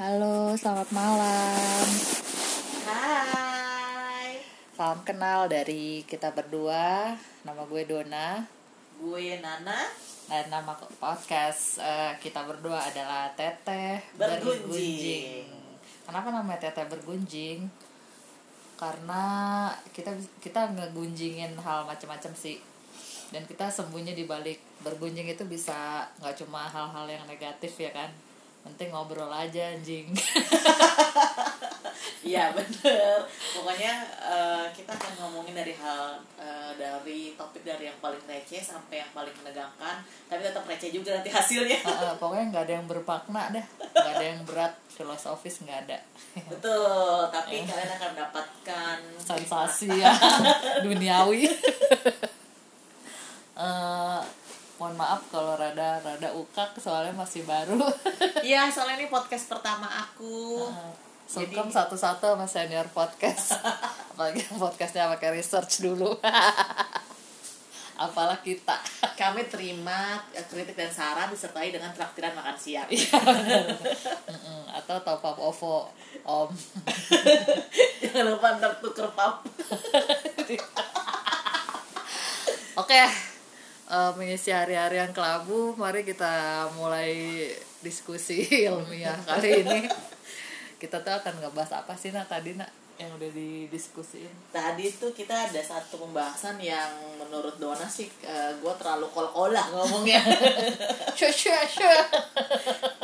Halo, selamat malam. Hai, Salam kenal dari kita berdua. Nama gue Dona. gue Nana Dan nama podcast eh, kita berdua adalah Teteh Bergunjing. Kenapa namanya Teteh Bergunjing? Karena kita kita ngegunjingin hal macam-macam sih. Dan kita sembunyi di balik bergunjing itu bisa nggak cuma hal-hal yang negatif ya kan. Penting ngobrol aja anjing. Iya bener. Pokoknya eh, kita akan ngomongin dari hal eh, Dari topik dari yang paling receh Sampai yang paling menegangkan. Tapi tetap receh juga nanti hasilnya. Heeh, pokoknya nggak ada yang bermakna dah nggak ada yang berat filosofis nggak ada. Betul, tapi kalian akan mendapatkan sensasi ya duniawi. Eh, mohon maaf kalau rada rada ukak soalnya masih baru. Iya, soalnya ini podcast pertama aku. Sungkem satu-satu sama senior podcast. Apalagi podcastnya pakai research dulu. Apalah kita. Kami terima kritik dan saran disertai dengan traktiran makan siang. Mm-mm, atau top up ovo om. Jangan lupa ntar tuker pap. Oke, eh, mengisi hari-hari yang kelabu, mari kita mulai diskusi ilmiah kali ini. Kita tuh akan ngebahas apa sih nak tadi nak yang udah didiskusiin? Tadi tuh kita ada satu pembahasan yang menurut Dona sih gue terlalu kol-kolah ngomongnya.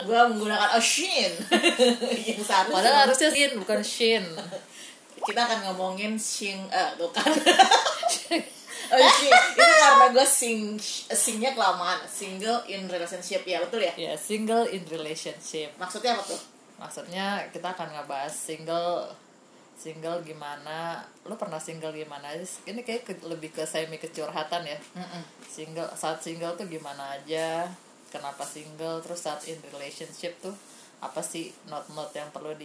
Gue menggunakan Oshin yang seharusnya Padahal harusnya shin bukan shin. kita akan ngomongin sing eh tuh Oshin itu karena gue sing singnya kelamaan. Single in relationship. Ya betul ya. Ya single in relationship. Maksudnya apa tuh? Maksudnya kita akan ngebahas single single gimana. Lu pernah single gimana? Ini kayak ke- lebih ke semi kecurhatan ya single saat single tuh gimana aja? Kenapa single? Terus saat in relationship tuh apa sih not-not yang perlu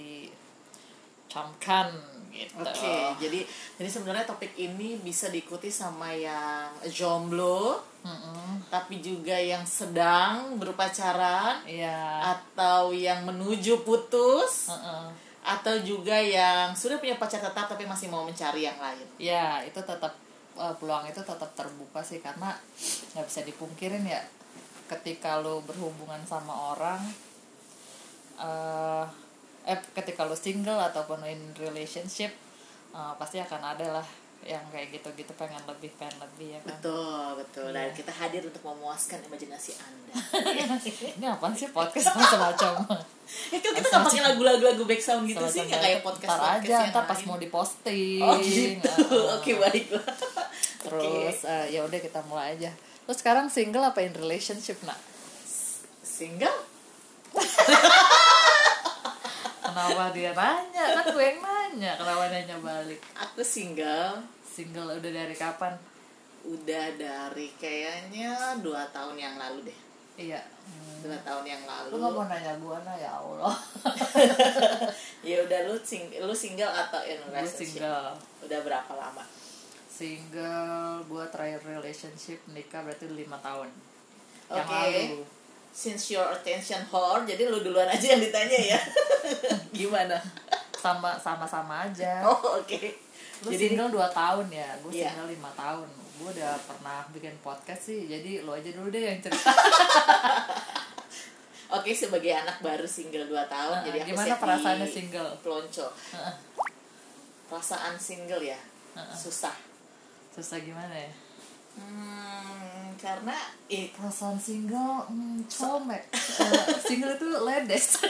dicamkan gitu Oke, jadi jadi sebenarnya topik ini bisa diikuti sama yang jomblo, Mm-mm. tapi juga yang sedang berpacaran, iya atau yang menuju putus Heeh. atau juga yang sudah punya pacar tetap tapi masih mau mencari yang lain. ya itu tetap eh, peluang itu tetap terbuka sih karena nggak bisa dipungkirin ya ketika lo berhubungan sama orang eh eh ketika lo single ataupun in relationship eh, pasti akan ada lah yang kayak gitu-gitu pengen lebih pengen lebih ya kan Betul, betul. Dan kita hadir untuk memuaskan imajinasi Anda. ini apaan sih podcast semacam Itu kita nggak pakai lagu-lagu lagu background gitu sih, nggak kayak podcast ntar podcast aja ntar pas lain. mau diposting Oh gitu. Heeh. Oke baiklah. terus eh, ya udah kita mulai aja terus sekarang single apa in relationship nak Single? Kenapa dia nanya kan gue yang nanya kenapa nanya balik Aku single. single udah dari kapan Udah dari kayaknya dua tahun yang lalu deh. iya hmm. Dua tahun yang lalu. lu nggak mau nanya gue nah ya allah ya udah lu sing lu single atau in relationship? single Udah berapa lama? single gue terakhir relationship nikah berarti lima tahun yang Oke. lalu Since your attention whore, jadi lu duluan aja yang ditanya ya. Gimana? sama sama sama aja Oh, oke. lu Jadi single 2 tahun ya gue Iya. single lima tahun gue udah pernah bikin podcast sih jadi lo aja dulu deh yang cerita Oke, sebagai anak baru single 2 tahun, Nah, jadi aku gimana perasaannya single? Pelonco. Perasaan single ya, Heeh. susah. susah gimana ya Hmm, karena eh, perasaan single hmm, colmek Eh, single itu ledes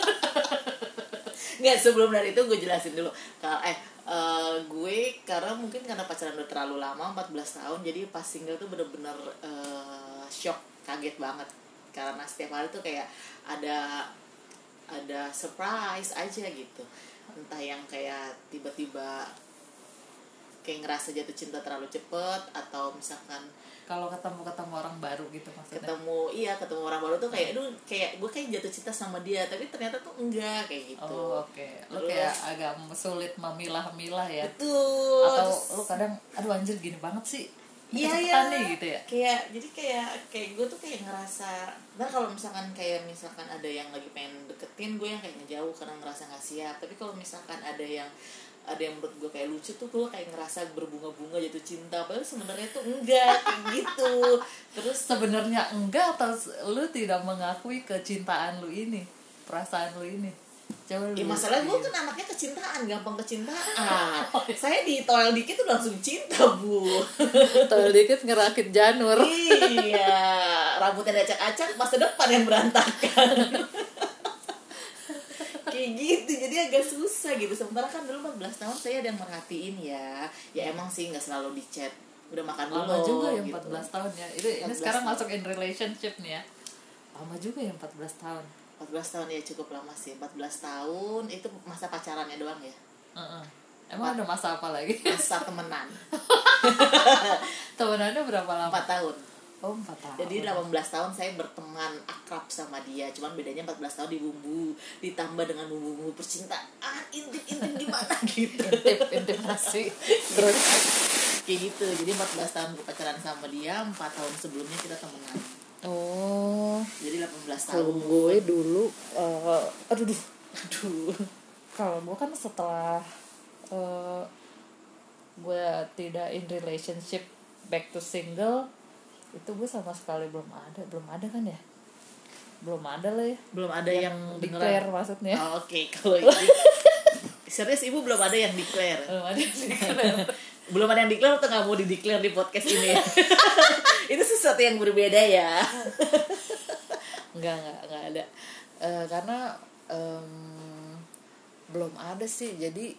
nggak sebelum dari itu gue jelasin dulu. Kalau eh eh, gue karena mungkin karena pacaran udah terlalu lama 14 tahun, jadi pas single tuh bener-bener eh, shock, kaget banget. Karena setiap hari tuh kayak ada ada surprise aja gitu. Entah yang kayak tiba-tiba kayak ngerasa jatuh cinta terlalu cepet atau misalkan kalau ketemu ketemu orang baru gitu maksudnya ketemu iya ketemu orang baru tuh kayak aduh kayak gue kayak jatuh cinta sama dia tapi ternyata tuh enggak kayak gitu oh oke lo Terus- kayak agak sulit memilah-milah ya betul atau Terus- lu kadang aduh anjir gini banget sih Iya iya. nih gitu ya Kayak jadi kayak kayak gue tuh kayak ngerasa. Nah kalau misalkan kayak misalkan ada yang lagi pengen deketin gue yang kayak ngejauh karena ngerasa nggak siap. Tapi kalau misalkan ada yang ada yang menurut gue kayak lucu tuh gue kayak ngerasa berbunga-bunga jatuh cinta. Padahal sebenarnya tuh enggak kayak gitu. Terus sebenarnya enggak atau lu tidak mengakui kecintaan lu ini perasaan lu ini. Coba lu Ya masalah gue kan anaknya kecintaan, gampang kecintaan. Saya di toel dikit tuh langsung cinta bu. Tol dikit ngerakit janur. Iya, rambutnya acak-acak, masa depan yang berantakan. Kayak gitu, jadi agak susah gitu. Sementara kan dulu 14 tahun saya ada yang merhatiin ya. Ya emang sih nggak selalu di chat. Udah makan dulu. lama juga ya gitu. 14 tahun ya itu ini 14 sekarang tahun. masuk in relationship nih ya lama juga ya 14 tahun 14 tahun ya cukup lama sih. 14 tahun itu masa pacarannya doang ya. Heeh. emang ada masa apa lagi Masa temenan. temenannya berapa lama 4 tahun. Oh 4 tahun. Jadi 18 tahun saya berteman akrab sama dia Cuman bedanya 14 tahun di bumbu Ditambah dengan bumbu-bumbu percintaan Intip-intip gimana gitu. Intip intip nasi terus? Kayak gitu Jadi 14 tahun gue pacaran sama dia 4 tahun sebelumnya kita temenan. Oh. Jadi 18 kalau tahun. Gue dulu eh, aduh duh. Aduh. Kalau gue kan setelah eh, gue tidak in relationship back to single itu gue sama sekali belum ada. Belum ada kan ya? Belum ada lah ya. Belum ada yang, declare beneran maksudnya. Oh, Oke. Kalau ini Serius ibu belum ada yang declare? Belum ada yang declare. Belum ada yang declare atau gak mau di declare di podcast ini? Itu sesuatu yang berbeda ya. Nggak nggak nggak ada. Eh, karena em, belum ada sih. Jadi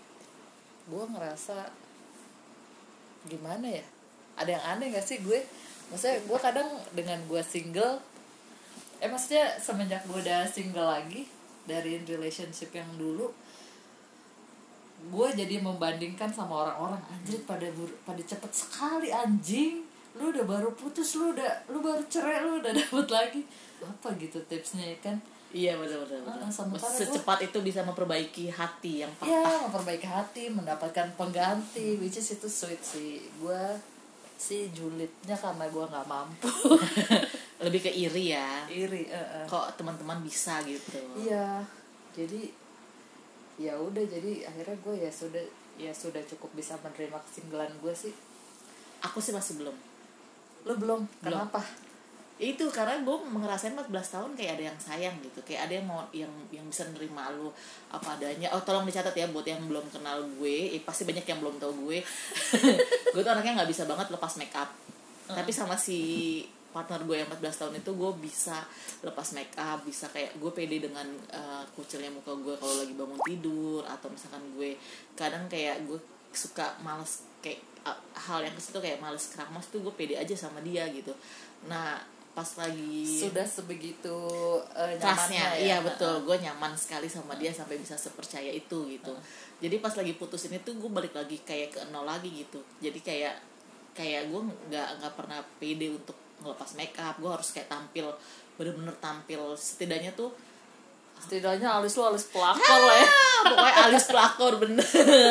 gue ngerasa gimana ya? Ada yang aneh gak sih gue maksudnya gue kadang dengan gue single eh maksudnya semenjak gue udah single lagi dari relationship yang dulu gue jadi membandingkan sama orang-orang anjir pada pada cepet sekali anjing lu udah baru putus lu udah lu baru cerai lu udah dapet lagi apa gitu tipsnya ya kan Iya benar-benar. Ah, sementara Secepat itu bisa memperbaiki hati yang ya patah. memperbaiki hati mendapatkan pengganti which is itu sweet sih gue sih julidnya karena gue nggak mampu Lebih ke iri ya. iri eh, eh. Kok teman-teman bisa gitu. iya jadi ya udah jadi akhirnya gue ya sudah ya sudah cukup bisa menerima kesinggalan gue sih Aku sih masih belum. lu belum kenapa Itu karena gue ngerasain 14 tahun kayak ada yang sayang gitu. Kayak ada yang mau yang yang bisa nerima lu apa adanya. Oh, tolong dicatat ya buat yang belum kenal gue. Eh, pasti banyak yang belum tahu gue. gue tuh anaknya nggak bisa banget lepas make up. Tapi sama si partner gue yang 14 tahun itu gue bisa lepas make up bisa kayak gue pede dengan eh, kucilnya muka gue kalau lagi bangun tidur atau misalkan gue kadang kayak gue suka males kayak uh, hal yang ke situ kayak males keramas tuh gue pede aja sama dia gitu nah pas lagi sudah sebegitu trustnya nyamannya ya? Iya betul. Gue nyaman sekali sama dia sampai bisa sepercaya itu gitu. Jadi pas lagi putus ini tuh gue balik lagi kayak ke nol lagi gitu. Jadi kayak kayak gue nggak nggak pernah pede untuk ngelepas make up. Gue harus kayak tampil bener-bener tampil. Setidaknya tuh setidaknya alis lu alis pelakor lah ya. Ah, pokoknya alis pelakor bener.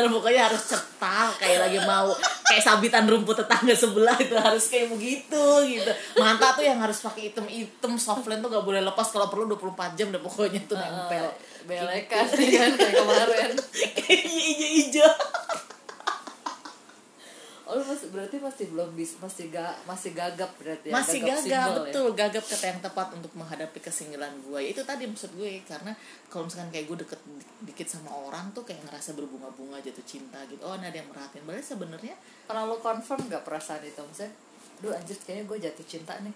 Pokoknya harus cetak kayak lagi mau kayak sabitan rumput tetangga sebelah itu harus kayak begitu gitu. Mata tuh yang harus pakai item item softland tuh gak boleh lepas kalau perlu 24 jam deh pokoknya tuh nempel. Belekan nih kan kayak kemarin. Kayak hijau-hijau oh lu masih berarti masih belum bisa masih ga masih gagap berarti ya? Masih gagap single betul. Gagap kata yang tepat untuk menghadapi kesinggalan gue itu tadi maksud gue karena kalau misalkan kayak gue deket di- dikit sama orang tuh kayak ngerasa berbunga-bunga jatuh cinta gitu. Oh ada yang merhatiin. Padahal sebenarnya ya pernah lu confirm gak perasaan itu? Maksudnya duh anjir kayaknya gue jatuh cinta nih.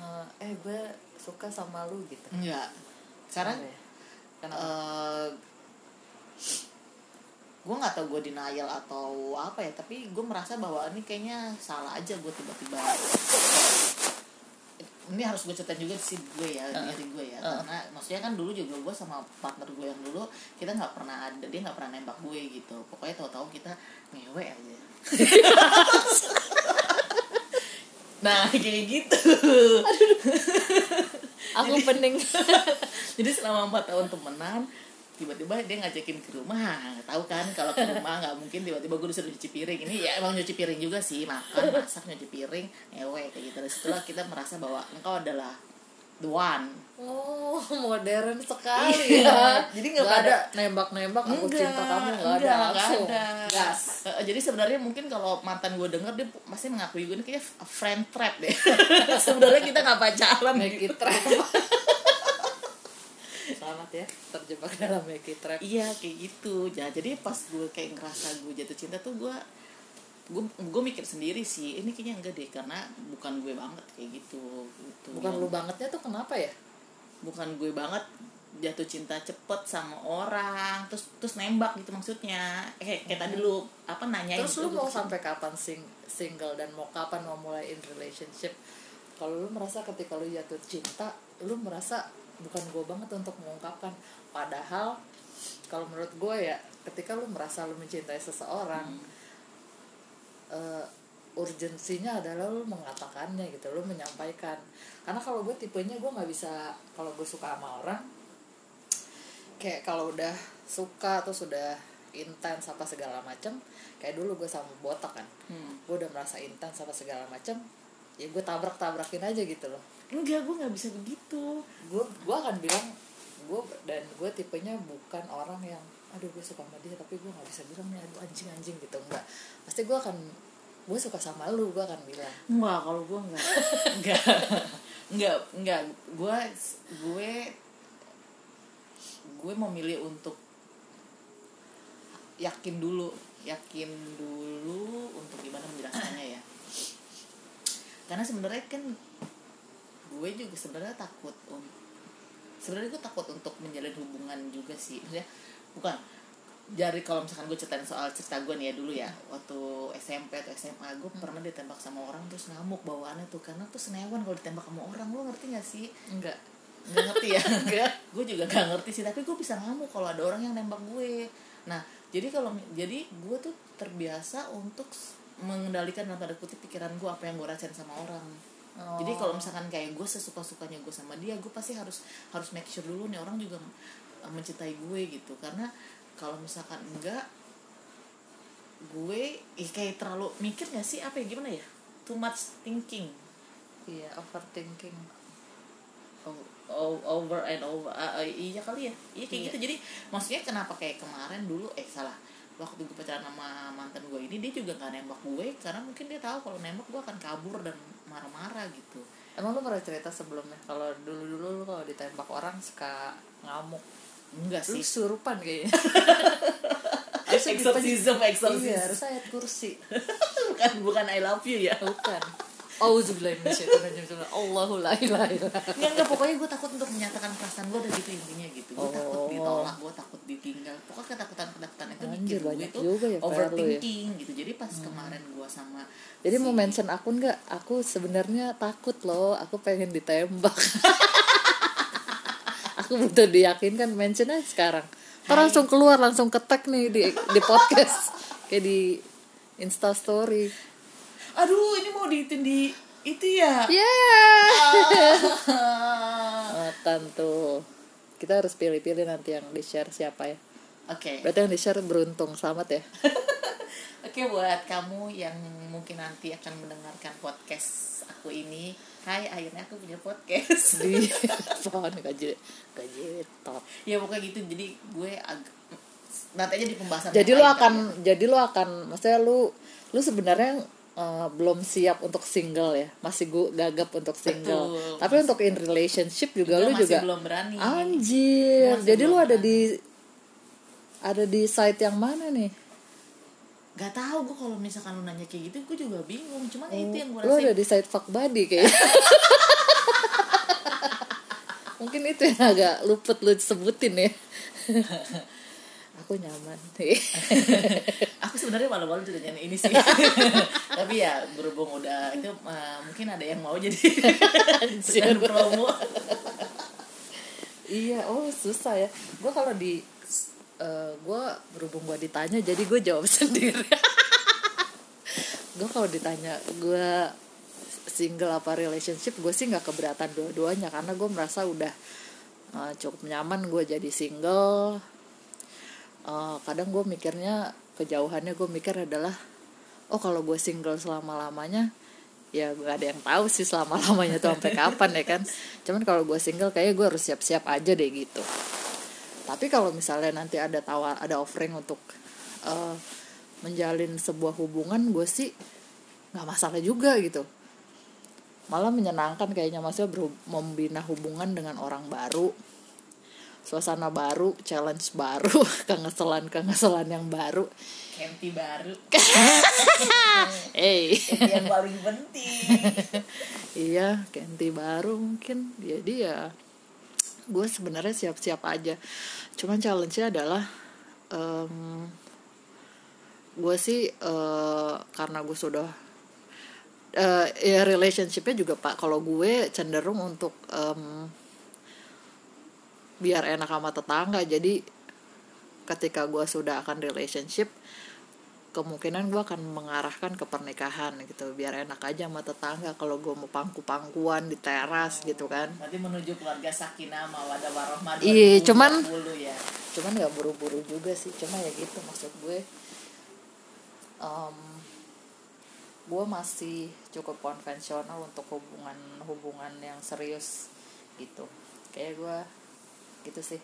Eh, eh gue suka sama lu gitu. Enggak sekarang Kenapa ya? kenapa? eh gue nggak tahu gue denial atau apa ya tapi gue merasa bahwa ini kayaknya salah aja gue tiba-tiba. Ini harus gue ceritain juga sih gue ya diri gue ya. Karena maksudnya kan dulu juga gue sama partner gue yang dulu kita nggak pernah ada dia nggak pernah nembak gue gitu. Pokoknya tahu-tahu kita ngewe aja. Nah kayak gitu. Aku pening. Jadi selama empat tahun temenan tiba-tiba dia ngajakin ke rumah nggak tahu kan kalau ke rumah nggak mungkin tiba-tiba gue disuruh nyuci piring ini ya emang nyuci piring juga sih makan masak nyuci piring ngewe kayak gitu dan setelah kita merasa bahwa engkau adalah the one Oh, modern sekali Iya. ya. Jadi nggak ada nembak-nembak aku Enggak, cinta kamu nggak ada enggak, langsung. ada. Gas. Eh, jadi sebenarnya mungkin kalau mantan gue denger dia masih mengakui gue ini kayaknya a friend trap deh sebenarnya kita nggak pacaran Make gitu. it trap. Selamat ya, terjebak dalam it trap. iya kayak gitu ya jadi pas gue kayak ngerasa gue jatuh cinta tuh gue gue gue mikir sendiri sih ini kayaknya enggak deh karena bukan gue banget kayak gitu gitu Bukan lu bangetnya tuh kenapa ya? bukan gue banget jatuh cinta cepet sama orang terus terus nembak gitu maksudnya eh kayak tadi lu apa nanyain Terus gitu, lu mau gua- sampai kapan sing single dan mau kapan mau mulai in relationship? Kalau lu merasa ketika lu jatuh cinta, lu merasa bukan gue banget untuk mengungkapkan. Padahal kalau menurut gue ya, ketika lu merasa lu mencintai seseorang, eh, urgensinya adalah lu mengatakannya gitu, lu menyampaikan. Karena kalau gue tipenya gue nggak bisa kalau gue suka sama orang, kayak kalau udah suka atau sudah intens apa segala macem kayak dulu gue sama botak kan Hmm. gue udah merasa intens apa segala macem ya gue tabrak tabrakin aja gitu loh enggak gue nggak bisa begitu gue gue akan bilang gue dan gue tipenya bukan orang yang aduh gue suka sama dia tapi gue nggak bisa bilang nih aduh anjing anjing gitu enggak pasti gue akan gue suka sama lu gue akan bilang Enggak, kalau gue enggak. enggak. Enggak, enggak. Gue gue gue memilih untuk yakin dulu, yakin dulu untuk gimana menjelaskannya ya. Karena sebenarnya kan gue juga sebenarnya takut un- sebenarnya gue takut untuk menjalin hubungan juga sih. Maksudnya bukan dari kalau misalkan gue ceritain soal cerita gue nih ya dulu ya waktu SMP atau SMA gue pernah ditembak sama orang terus ngamuk bawaannya tuh karena tuh senewan kalau ditembak sama orang lo ngerti gak sih? Enggak. Nggak ngerti ya? Enggak. Gue juga gak ngerti sih tapi gue bisa ngamuk kalau ada orang yang nembak gue. Nah jadi kalau jadi gue tuh terbiasa untuk mengendalikan dalam tanda kutip pikiran gue apa yang gue rasain sama orang Oh. jadi kalau misalkan kayak gue sesuka sukanya gue sama dia gue pasti harus harus make sure dulu nih orang juga uh, mencintai gue gitu. Karena kalau misalkan enggak gue ih, kayak terlalu mikir gak sih apa ya gimana ya? Too much thinking. Iya overthinking. O- o- over and over Ah, ah, iya kali ya. Iya kayak Iya. gitu. Jadi maksudnya kenapa kayak kemarin dulu eh salah. Waktu gue pacaran sama mantan gue ini dia juga nggak nembak gue karena mungkin dia tahu kalau nembak gue akan kabur dan marah-marah gitu. Emang lu pernah cerita sebelumnya? Kalau dulu dulu lu kalau ditembak orang suka ngamuk. Enggak lu sih surupan kayaknya. Harusnya exorcism exorcism. Iya harus ayat kursi. Bukan bukan I love you ya. Bukan. Allahu la ilaha. Enggak, enggak, pokoknya gue takut untuk menyatakan perasaan gue udah gitu intinya gitu Gue takut Oh. ditolak, gue takut ditinggal Pokoknya ketakutan-ketakutan itu Anjir, bikin gue itu juga ya ya. overthinking gitu Jadi pas kemarin gue sama Jadi si- mau mention akun nggak? Aku sebenarnya takut loh. Aku pengen ditembak. aku butuh diyakinkan mention aja sekarang. Ntar langsung keluar langsung ketek nih di di podcast kayak di Insta Story. Aduh, ini mau diitin di itu ya. Yeah. Ah. Tuh. Kita harus pilih-pilih nanti yang di share siapa ya. Oke. Berarti yang di share beruntung. Selamat ya. Oke buat kamu yang mungkin nanti akan mendengarkan podcast aku ini. Hai, akhirnya aku punya podcast. Di pohon gaji gaji top. ya pokoknya gitu. Jadi gue agak nanti aja di pembahasan. jadi lain akan ya. jadi lu akan maksudnya lu lu sebenarnya eh, belum siap untuk single ya masih gu gagap untuk single Betul. tapi untuk in relationship juga Juga lu masih juga belum berani. anjir Masih jadi lu ada berani. di ada di site yang mana nih Gak tahu gue kalau misalkan lu nanya kayak gitu gue juga bingung. Cuman itu yang gue lu rasain. ada di site fuck buddy kayaknya mungkin itu yang agak luput lu sebutin ya aku nyaman aku sebenarnya malu-malu juga nyanyi ini sih tapi ya berhubung udah itu eh, mungkin ada yang mau jadi sekalian promo Iya, oh susah ya. Gue kalau di eh gue berhubung gue ditanya, jadi gue jawab sendiri. gue kalau ditanya gue single apa relationship, gue sih nggak keberatan dua-duanya karena gue merasa udah eh, cukup nyaman gue jadi single. Uh, kadang gue mikirnya kejauhannya gue mikir adalah oh kalau gue single selama lamanya ya gak ada yang tahu sih selama lamanya tuh sampai kapan ya kan? Cuman kalau gue single kayak gue harus siap-siap aja deh gitu. Tapi kalau misalnya nanti ada tawar ada offering untuk uh, menjalin sebuah hubungan gue sih nggak masalah juga gitu. Malah menyenangkan kayaknya maksudnya membina hubungan dengan orang baru suasana baru challenge baru kengeselan kengeselan yang baru. Kenti baru. Hey. Yang paling penting. Iya Kenti baru mungkin. Jadi ya gue sebenarnya siap-siap aja. Cuman challenge-nya adalah um, gue sih uh, karena gue sudah uh, ya relationshipnya juga pak. Kalau gue cenderung untuk um, biar enak sama tetangga. Jadi ketika gue sudah akan relationship kemungkinan gue akan mengarahkan ke pernikahan gitu. Biar enak aja sama tetangga kalau gue mau pangku-pangkuan di teras oh, gitu kan. Nanti menuju keluarga sakinah mawadah warohmah iya cuman ya. cuman nggak buru-buru juga sih. Cuma ya gitu maksud gue. Um, gue masih cukup konvensional untuk hubungan hubungan yang serius gitu. Kayak gue gitu sih.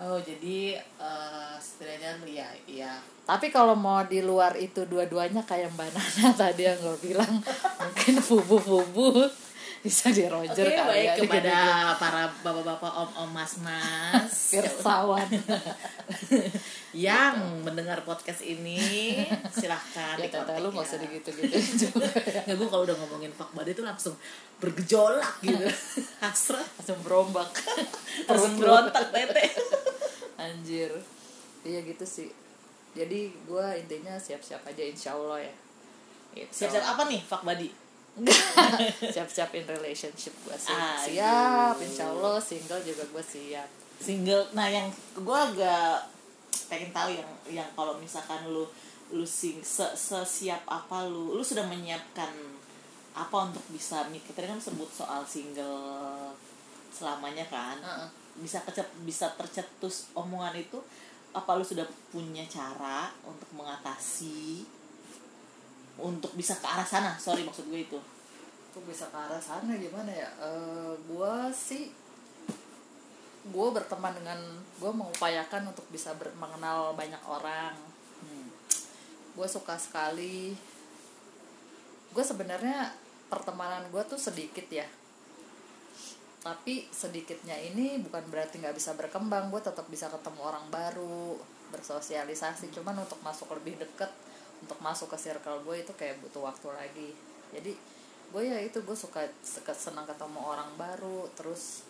Oh jadi uh, setidaknya ya ya tapi kalau mau di luar itu dua-duanya kayak mbak Nana tadi yang lo bilang mungkin fubu-fubu bisa di Roger okay, kali baik ya, kepada para bapak-bapak om-om mas-mas pirsawan. Yang mendengar podcast ini silahkan ya kata lu nggak usah gitu gitu juga nggak gue kalau udah ngomongin Pak Bade itu langsung bergejolak gitu. Hasrat. Langsung berombak. Langsung berontak bete anjir. Iya gitu sih. Jadi gue intinya siap-siap aja insya Allah ya. Gitu. siap-siap apa nih Pak Badi siap-siap in relationship gue sih. Ah, siap gitu. insya Allah single juga gue siap. Single. Nah yang gue agak pengen tahu yang yang kalau misalkan lu lu sing se, siap apa lu lu sudah menyiapkan apa untuk bisa kita kan sebut soal single selamanya kan. Uh -uh. bisa kecep bisa tercetus omongan itu apa lu sudah punya cara untuk mengatasi untuk bisa ke arah sana. Sorry maksud gue itu. Untuk bisa ke arah sana gimana ya? Uh, gue sih gue berteman dengan gue mengupayakan untuk bisa ber, mengenal banyak orang. Hmm. gue suka sekali. Gue sebenarnya pertemanan gue tuh sedikit ya. Tapi sedikitnya ini bukan berarti nggak bisa berkembang. Gue tetap bisa ketemu orang baru bersosialisasi. Cuman untuk masuk lebih deket untuk masuk ke circle gue itu kayak butuh waktu lagi. Jadi gue ya itu gue suka senang ketemu orang baru terus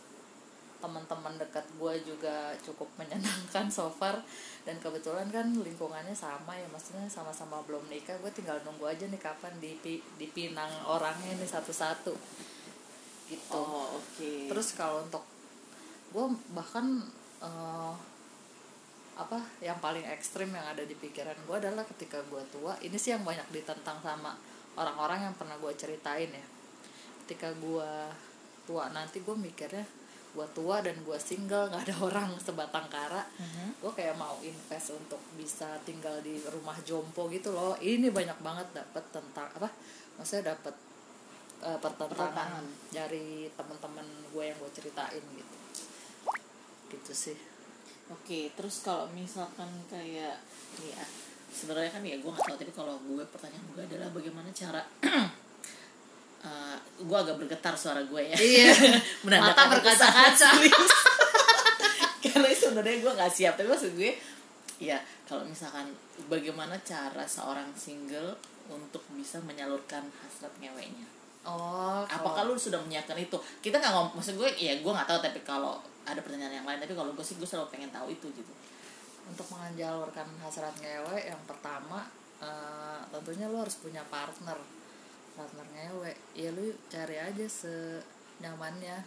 teman-teman dekat gue juga cukup menyenangkan so far. Dan kebetulan kan lingkungannya sama ya maksudnya sama-sama belum nikah gue tinggal nunggu aja nih kapan di dipinang orangnya nih satu-satu. Gitu. Oh, oke. Okay. terus kalau untuk gue bahkan uh, apa yang paling ekstrim yang ada di pikiran gue adalah ketika gue tua ini sih yang banyak ditentang sama orang-orang yang pernah gue ceritain ya. Ketika gue tua nanti gue mikirnya gue tua dan gue single nggak ada orang sebatang kara uh-huh. gue kayak mau invest untuk bisa tinggal di rumah jompo gitu loh. Ini banyak banget dapat tentang apa maksudnya dapat uh, pertentangan dari teman-teman gue yang gue ceritain gitu. Gitu sih Oke, terus kalau misalkan kayak ya sebenarnya kan ya gue nggak tahu tapi kalau gue pertanyaan gue adalah bagaimana cara uh, gue agak bergetar suara gue ya. Iya. Mata berkaca-kaca. Karena sebenarnya gue nggak siap tapi maksud gue ya kalau misalkan bagaimana cara seorang single untuk bisa menyalurkan hasrat ngeweknya. Oh, apakah lu sudah menyiapkan itu? Kita nggak ngomong, maksud gue ya gue nggak tahu tapi kalau ada pertanyaan yang lain tapi kalau gue sih gue selalu pengen tahu itu gitu. Untuk menjalurkan hasrat ngewe yang pertama uh, tentunya lo harus punya partner. Partner ngewe. Ya lu cari aja senyamannya.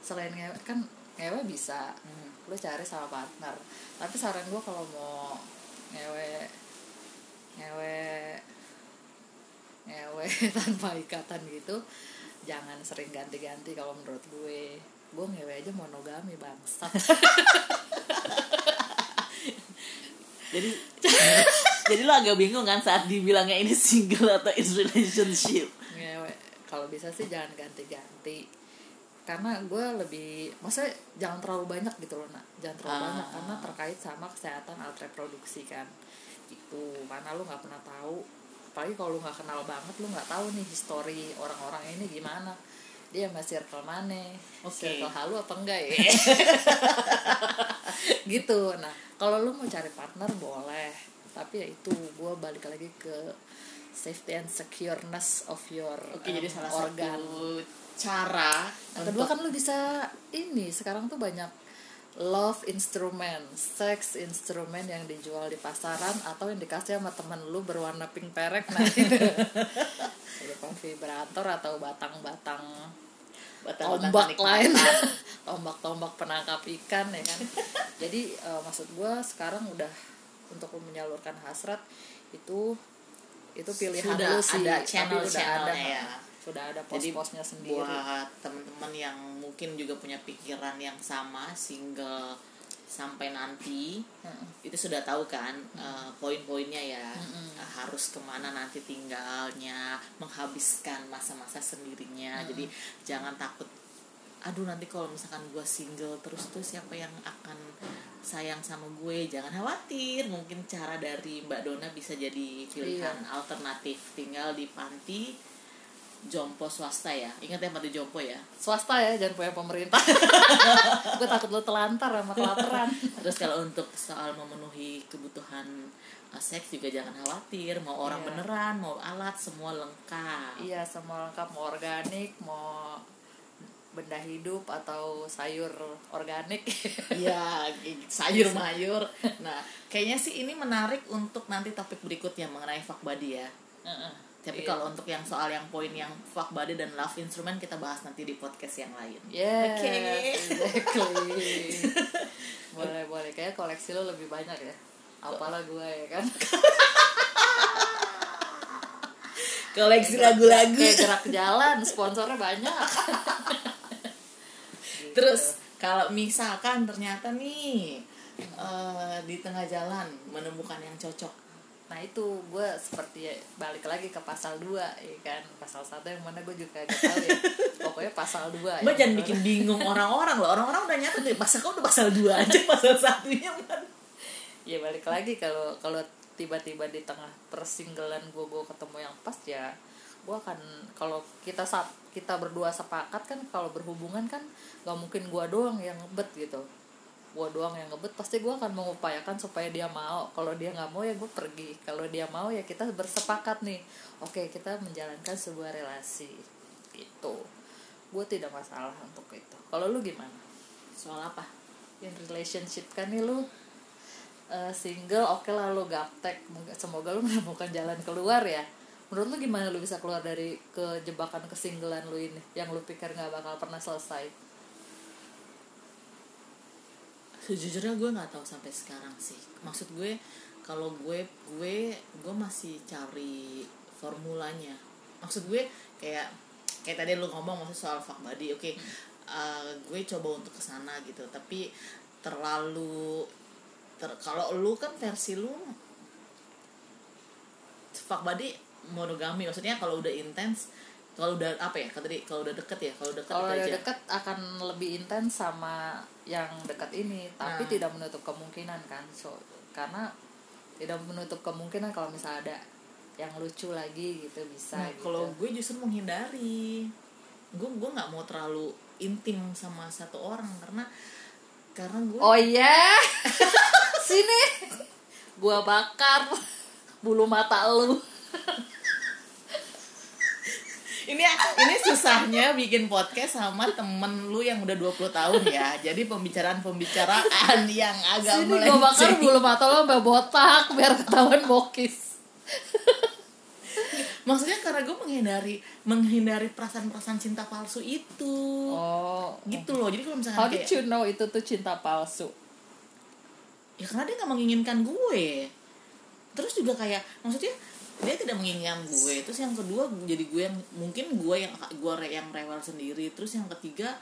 Selain ngewe kan ngewe bisa. Hmm. lu cari sama partner. Tapi saran gue kalau mau ngewe ngewe ngewe tanpa ikatan gitu jangan sering ganti-ganti kalau menurut gue gue ngewe aja monogami bangsat. Jadi jadi lo agak bingung kan saat dibilangnya ini single atau in relationship? Ngewe. Kalau bisa sih jangan ganti-ganti. Karena gue lebih maksudnya jangan terlalu banyak gitu loh nak. Jangan terlalu Ah. banyak karena terkait sama kesehatan alat reproduksi kan. Itu mana lu nggak pernah tahu. Apalagi kalau lu nggak kenal banget lu nggak tahu nih histori orang-orang ini gimana dia masih circle mana? Oke. circle halu apa enggak ya? Gitu. Nah kalau lu mau cari partner boleh. Tapi ya itu gue balik lagi ke safety and secureness of your oke jadi um, salah organ. satu cara yang kedua kan lu bisa ini sekarang tuh banyak love instrument, sex instrument yang dijual di pasaran atau yang dikasih sama temen lu berwarna pink perek nah. Berupa vibrator atau batang-batang Batang-batang tombak lain. tombak-tombak penangkap ikan ya kan. Jadi eh, maksud gue sekarang udah untuk menyalurkan hasrat itu itu pilihan Sudah lu sih. Ada tapi channel- udah ada. ya. Sudah ada pos-posnya sendiri. buat teman-teman yang mungkin juga punya pikiran yang sama single sampai nanti Mm-mm. itu sudah tahu kan eh, poin-poinnya ya Eh, harus ke mana nanti tinggalnya menghabiskan masa-masa sendirinya. Jadi jangan takut aduh nanti kalau misalkan gue single terus tuh siapa yang akan sayang sama gue? Jangan khawatir mungkin cara dari Mbak Dona bisa jadi pilihan alternatif. Tinggal di panti jompo swasta ya ingat ya panti jompo ya swasta ya jangan punya pemerintah gue takut lu telantar sama kelaparan Terus kalau untuk soal memenuhi kebutuhan uh, seks juga jangan khawatir, mau orang Iya. beneran, mau alat semua lengkap. iya semua lengkap mau organik mau benda hidup atau sayur organik Iya, sayur mayur. Nah, kayaknya sih ini menarik untuk nanti topik berikutnya mengenai fuck body ya. Heeh. Tapi Iya. kalau untuk yang soal yang poin yang fuck body dan love instrument kita bahas nanti di podcast yang lain. Yes, Oke. exactly. boleh boleh kayak koleksi lo lebih banyak ya. Apalah gue ya kan. Koleksi lagu-lagu. Kayak gerak jalan, sponsornya banyak. Terus kalau misalkan ternyata nih eh, di tengah jalan menemukan yang cocok Nah itu gue seperti ya, balik lagi ke pasal 2 ya kan Pasal satu yang mana gue juga gak tahu ya Pokoknya pasal 2 ya Mbak jangan bikin bingung orang-orang loh. Orang-orang udah nyatet deh. Pasal kau udah pasal 2 aja, pasal satunya man. Ya balik lagi kalau kalau tiba-tiba di tengah persinggelan gue gue ketemu yang pas ya gue akan kalau kita saat kita berdua sepakat kan kalau berhubungan kan gak mungkin gue doang yang ngebet gitu gue doang yang ngebet pasti gue akan mengupayakan supaya dia mau. Kalau dia nggak mau ya gue pergi. Kalau dia mau ya kita bersepakat nih. Oke kita menjalankan sebuah relasi. Itu gue tidak masalah untuk itu. Kalau lu gimana? Soal apa? in relationship kan nih lu eh, single oke lah lu gaptek. Moga- semoga lu menemukan jalan keluar ya. Menurut lu gimana lu bisa keluar dari kejebakan kesinggelan lu ini? Yang lu pikir nggak bakal pernah selesai Sejujurnya gue nggak tahu sampai sekarang sih. Maksud gue kalau gue gue gue masih cari formulanya. Maksud gue kayak kayak tadi lu ngomong maksud soal fuck body. Oke, eh, gue coba untuk ke sana gitu. Tapi terlalu ter, kalau lu kan versi lu fuck body monogami maksudnya kalau udah intens kalau udah apa ya kalau tadi kalau udah deket ya kalau deket kalau itu udah aja. deket akan lebih intens sama yang dekat ini tapi Nah. tidak menutup kemungkinan kan so karena tidak menutup kemungkinan kalau misalnya ada yang lucu lagi gitu bisa Nah, gitu. kalau gue justru menghindari. Gue gue nggak mau terlalu intim sama satu orang karena karena gue Oh iya, sini, gua bakar bulu mata lu. Ini ini susahnya bikin podcast sama temen lu yang udah 20 tahun ya. Jadi pembicaraan-pembicaraan yang agak Sini gua bakar melenceng. bulu mata lu sampai botak biar ketahuan bokis. Maksudnya karena gue menghindari menghindari perasaan-perasaan cinta palsu itu. Oh, Gitu loh. Jadi kalau misalkan How did kayak you know itu tuh cinta palsu? ya karena dia nggak menginginkan gue terus juga kayak maksudnya dia tidak menginginkan gue. Terus yang kedua jadi gue yang mungkin gue yang gue re- yang rewel sendiri. Terus yang ketiga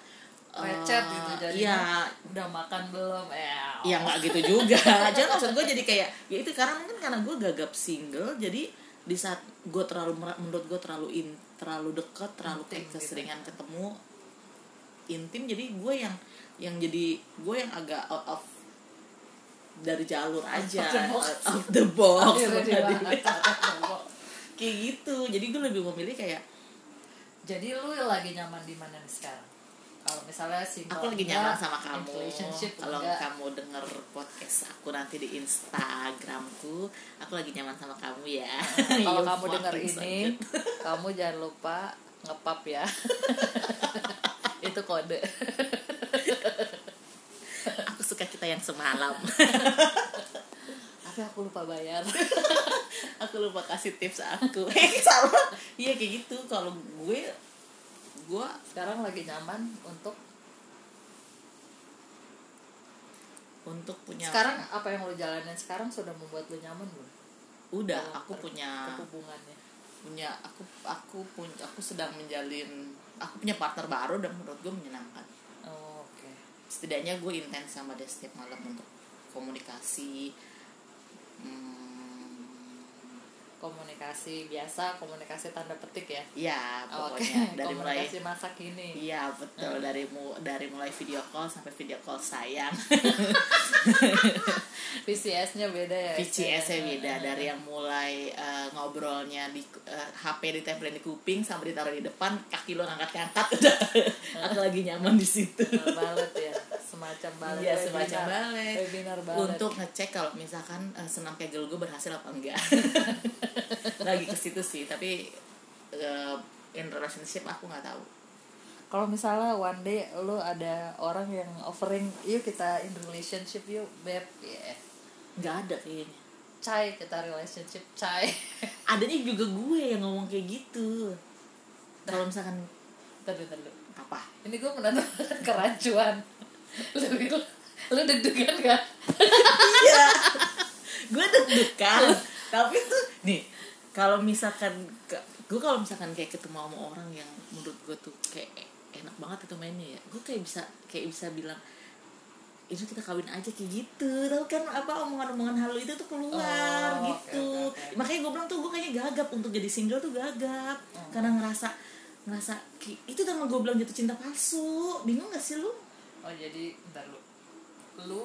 Eh, gitu jadi iya. Udah makan belum? Ya ya nggak gitu juga. Jadi maksud gue jadi kayak ya itu karena mungkin karena gue gagap single jadi di saat gue terlalu menurut gue terlalu in terlalu deket terlalu kayak Intim gitu. keseringan ketemu intim jadi gue yang yang jadi gue yang agak out of dari jalur aja. the box. out of the box. Akhirnya Tadi. dibahas. kayak gitu. Jadi gue lebih memilih kayak jadi lu lagi nyaman di mana sekarang? Kalau misalnya single aku lagi nyaman sama kamu. relationship kalau kamu denger podcast aku nanti di Instagramku aku lagi nyaman sama kamu ya. Kalau You kamu fucking ini kamu jangan lupa ngepap ya. Itu kode kita yang semalam. Tapi aku lupa bayar. Aku lupa kasih tips aku. Sama. Iya kayak gitu. Kalau gue gue sekarang lagi nyaman untuk untuk punya sekarang apa yang lo jalanin sekarang sudah membuat lo nyaman belum? Udah Dalam aku punya hubungannya punya aku aku punya aku sedang menjalin aku punya partner baru dan menurut gue menyenangkan setidaknya gue intens sama dia setiap malam untuk komunikasi hmm, komunikasi biasa komunikasi tanda petik ya? Ya Oh, oke pokoknya. Dari mulai komunikasi masa kini iya betul. Dari mu dari mulai video call sampai video call sayang. VCS-nya beda ya VCS-nya beda. Dari yang mulai eh, ngobrolnya di eh, HP ditempelin di kuping sampai ditaruh di depan kaki lo ngangkat-ngangkat udah. Aku lagi nyaman di situ. Balet ya semacam balet Iya, webinar. semacam balet. webinar balet untuk ngecek kalau misalkan eh, senam kegel gue berhasil apa enggak. Lagi ke situ sih tapi eh, in relationship aku nggak tahu. Kalau misalnya one day lu ada orang yang offering yuk kita in relationship yuk beb. Ya nggak ada kayaknya. Cai kita relationship cai. Adanya juga gue yang ngomong kayak gitu. Kalau misalkan tadi tadi apa? Ini gue menonton kerancuan lu lu, lu deg-degan gak iya. Gue deg-degan. Tapi tuh nih kalau misalkan gue kalau misalkan kayak ketemu sama orang yang menurut gue tuh kayak enak banget itu mainnya ya gue kayak bisa kayak bisa bilang itu kita kawin aja kayak gitu. Tau kan apa omongan-omongan halu itu tuh keluar Oh, gitu. oke, oke. makanya gue bilang tuh gue kayaknya gagap untuk jadi single tuh gagap. Karena ngerasa ngerasa itu sama gue bilang jatuh cinta palsu. Bingung gak sih lu oh jadi bentar lu. Lu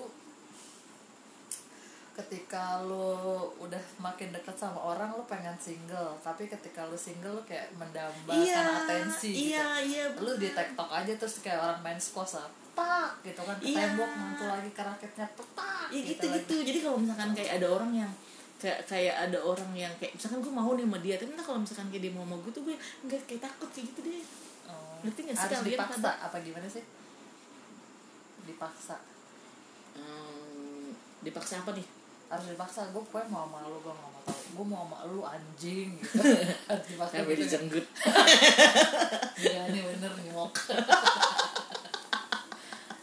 ketika lu udah makin dekat sama orang lu pengen single. Tapi ketika lu single lu kayak mendambakan atensi iya iya gitu lu di tiktok aja terus kayak orang main squash lah tak gitu kan. Ke Iya. tembok mantul lagi ke raketnya petak ya gitu lagi. gitu. Jadi kalau misalkan kayak ada orang yang kayak kayak ada orang yang kayak misalkan gue mau nih sama dia tapi entah kalau misalkan kayak dia mau sama gue tuh gue nggak kayak takut kayak gitu deh. Oh. Ngerti nggak sih harus dipaksa apa gimana sih dipaksa hmm, dipaksa apa nih harus dipaksa gue pokoknya mau sama lu gue gak mau tau gue mau sama lu anjing gitu harus dipaksa sampai gitu ya. dijenggut Iya nih bener nyok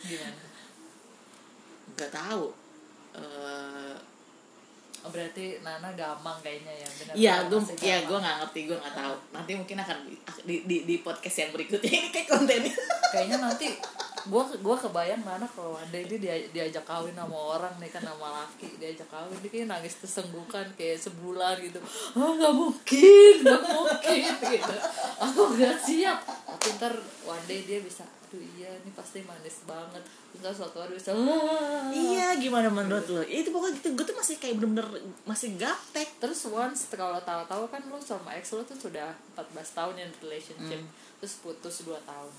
Gimana? nggak tahu Oh, berarti Nana gampang kayaknya ya bener Iya, gue ya gampang. gue nggak ngerti, gue nggak tahu. Nanti mungkin akan di, di, di podcast yang berikutnya ini kayak kontennya. Kayaknya nanti gue gua kebayang Nana kalau ada ini dia diajak kawin sama orang nih kan sama laki diajak kawin dia kayak nangis tersenggukan kayak sebulan gitu. Ah nggak mungkin nggak mungkin gitu. Aku nggak siap. Tapi ntar one day dia bisa aduh iya ini pasti manis banget. Ntar suatu hari bisa "Ah." Iya, gimana menurut lo? Itu pokoknya gitu, gue tuh masih kayak bener-bener masih gaptek. terus once kalau tahu-tahu kan lu sama ex lu tuh sudah 14 tahun in relationship. Terus putus 2 tahun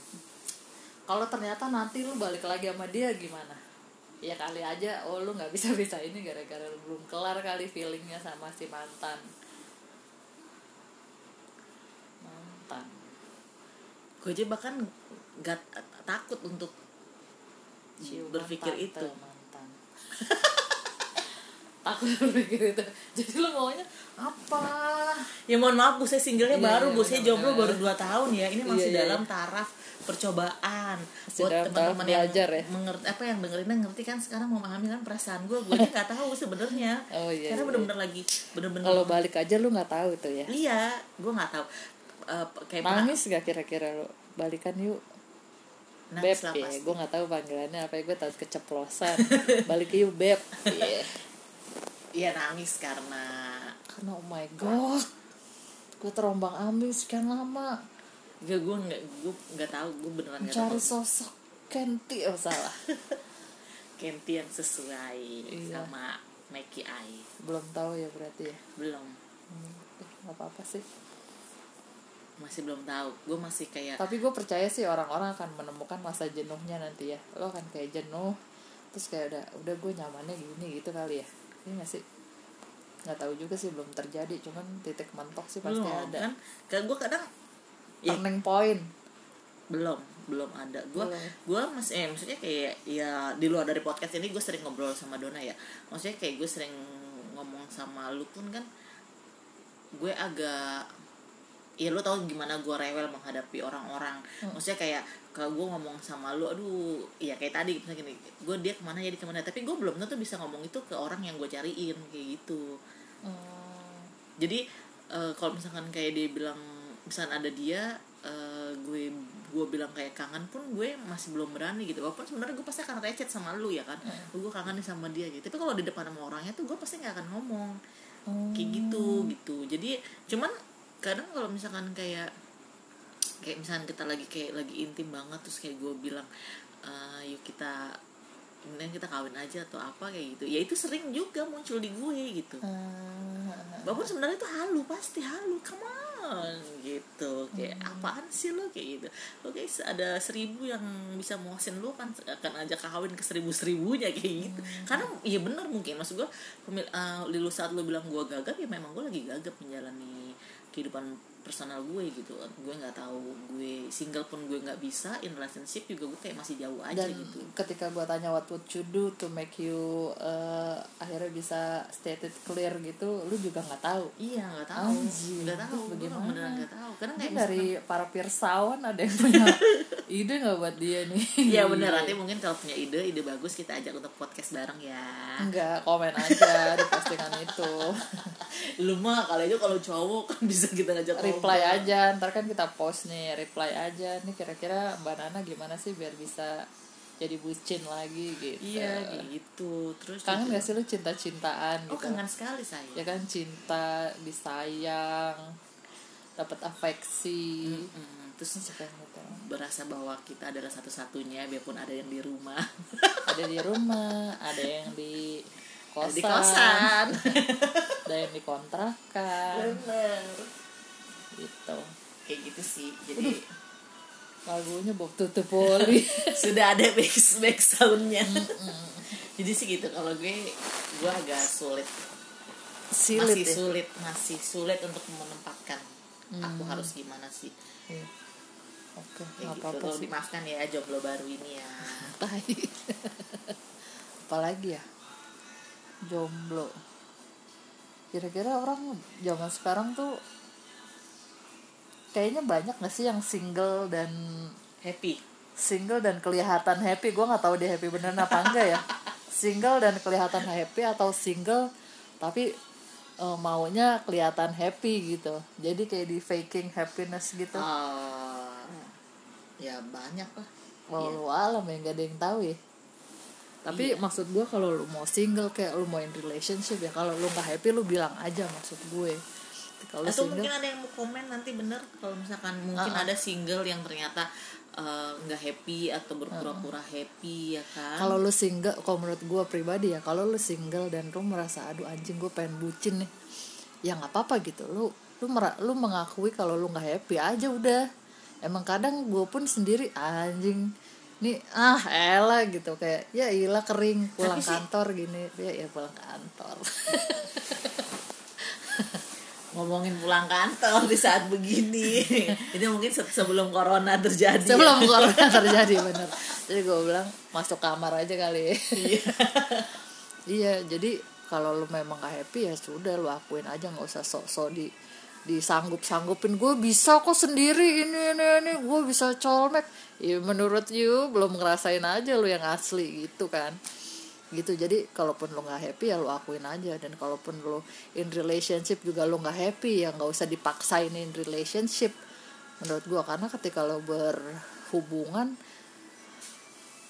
kalau ternyata nanti lu balik lagi sama dia gimana? Ya kali aja oh lu nggak bisa bisa ini gara-gara lu belum kelar kali feelingnya sama si mantan. Mantan. Gue aja bahkan gak takut untuk Ciuman berpikir itu. mantan takut berpikir itu jadi lu maunya apa Ya mohon maaf, bu saya singlenya Iya, baru, iya, bu saya jomblo baru 2 tahun ya. Ini masih Iya, iya, dalam taraf percobaan. Masih Buat teman-teman yang belajar ya? mengerti apa yang dengerinnya ngerti kan sekarang memahami kan perasaan gue. Gue nggak tahu sebenarnya. Oh, iya, Karena bener-bener lagi bener-bener kalau balik aja lu nggak tahu tuh ya Iya, gue nggak tahu. Eh, kayak nangis gak kira-kira lu balikan yuk beb Nangis lah ya gue nggak tahu panggilannya apa ya gue tahu keceplosan balik you beb Iya. Iya nangis karena karena oh my god. Gue terombang ambing sekian lama. Gak gue nggak gue nggak tahu gue beneran nggak tahu. sosok Kenti oh salah. Kenti yang sesuai Iya. sama Mikey Ai belum tahu ya berarti ya? Belum. Hmm, eh, nggak apa apa sih. Masih belum tahu. Gue masih kayak tapi gue percaya sih orang-orang akan menemukan masa jenuhnya nanti ya. Lo akan kayak jenuh terus kayak udah udah gue nyamannya gini gitu kali ya ini nggak sih? Nggak tahu juga sih belum terjadi. Cuman titik mentok sih pasti belum ada. kan? Kayak gue kadang ya turning point. Belum belum ada. Gue gue masih eh, maksudnya kayak ya di luar dari podcast ini gue sering ngobrol sama Dona ya. Maksudnya kayak gue sering ngomong sama lu pun kan gue agak ya lu tau gimana gue rewel menghadapi orang-orang. Maksudnya kayak kalau gue ngomong sama lu aduh ya kayak tadi misalnya gini gue dia ke mana dia ke mana tapi gue belum tentu bisa ngomong itu ke orang yang gue cariin kayak gitu. Hmm, jadi eh, kalau misalkan kayak dia bilang misalkan ada dia eh, gue gue bilang kayak kangen pun gue masih belum berani gitu. Walaupun sebenarnya gue pasti akan recet sama lu ya kan? Gue kangen nih sama dia gitu. Tapi kalau di depan sama orangnya tuh gue pasti nggak akan ngomong. Kayak gitu gitu. Jadi cuman kadang kalau misalkan kayak kayak misalkan kita lagi kayak lagi intim banget terus kayak gue bilang "Eh, yuk kita kemudian kita kawin aja atau apa kayak gitu. Ya itu sering juga muncul di gue gitu. Hmm, walaupun sebenarnya itu halu pasti halu come on gitu. Kayak apaan sih lo kayak gitu. Oke ada seribu yang bisa muasin lo kan akan ajak kawin ke seribu seribunya kayak gitu. Karena iya bener mungkin maksud gue pemil uh, saat lo bilang gue gagap ya memang gue lagi gagap menjalani kehidupan personal gue gitu. Gue nggak tahu gue single pun gue nggak bisa in relationship juga gue kayak masih jauh aja dan gitu. ketika gue tanya what would you do to make you uh, akhirnya bisa stated clear gitu lu juga nggak tahu. Iya nggak tahu. Nggak tahu. Bagaimana? beneran nggak tahu. Karena kayak dari para pirsawan ada yang punya ide nggak buat dia nih? Iya bener. Nanti mungkin kalau punya ide ide bagus kita ajak untuk podcast bareng ya. Enggak, komen aja di postingan itu. Lu mah kalau itu kalau cowok kan bisa kita ngajak Reply ngobrol. aja, ntar kan kita post nih Reply aja, nih kira-kira Mbak Nana gimana sih biar bisa jadi bucin lagi gitu Iya gitu. Terus Kangen juga- gak sih lu cinta-cintaan Oh gitu kangen sekali saya. Ya kan cinta, disayang dapat afeksi Mm, terus Suka gitu. berasa bahwa kita adalah satu-satunya biarpun ada yang di rumah. Ada di rumah, ada yang di Ada kosan, di kosan. ada yang di kontrakan Bener. Gitu. Kayak gitu sih. Jadi Lagunya Bob Tutup Poli. sudah ada back back soundnya. Jadi sih gitu kalau gue gue agak sulit Silit masih ya. sulit masih sulit untuk menempatkan aku harus gimana sih Iya. Oke, gitu apa-apa Tolong sih. dimaafkan ya jomblo baru ini ya. Apalagi ya? Jomblo. Kira-kira orang zaman sekarang tuh kayaknya banyak gak sih yang single dan happy single dan kelihatan happy? Gue nggak tahu dia happy beneran apa enggak ya. Single dan kelihatan happy atau single tapi eh, maunya kelihatan happy gitu. Jadi kayak di faking happiness gitu. Ah, ya banyak lah Walau alam ya nggak ada yang tahu ya. Tapi maksud gue kalau lu mau single kayak lu mau in relationship ya kalau lu nggak happy lu bilang aja maksud gue. Kalau atau single. mungkin ada yang mau komen nanti bener? Kalau misalkan mungkin Ah, ah. ada single yang ternyata eh, nggak happy atau berpura-pura happy ya kan? Kalau lu single kalau menurut gue pribadi ya kalau lu single dan lu merasa aduh anjing gue pengen bucin nih ya nggak apa-apa gitu. Lu lu mera- lu mengakui kalau lu nggak happy aja udah. Emang kadang gue pun sendiri anjing nih ah elah gitu. Kayak ya ilah kering pulang Tapi sih- kantor gini. Ya ya pulang kantor ngomongin pulang kantor di saat begini. Itu mungkin se- sebelum corona terjadi. Ya. sebelum corona terjadi bener. Jadi gue bilang masuk kamar aja kali. Iya. iya jadi kalau lu memang gak happy ya sudah lu akuin aja nggak usah sok-sok di disanggup sanggupin gue bisa kok sendiri ini ini ini. Gue bisa colmek. Ya menurut you belum ngerasain aja lu yang asli gitu kan gitu. Jadi kalaupun lu nggak happy ya lu akuin aja. Dan kalaupun lu in relationship juga lu nggak happy ya nggak usah dipaksain in relationship. Menurut gua karena ketika lo berhubungan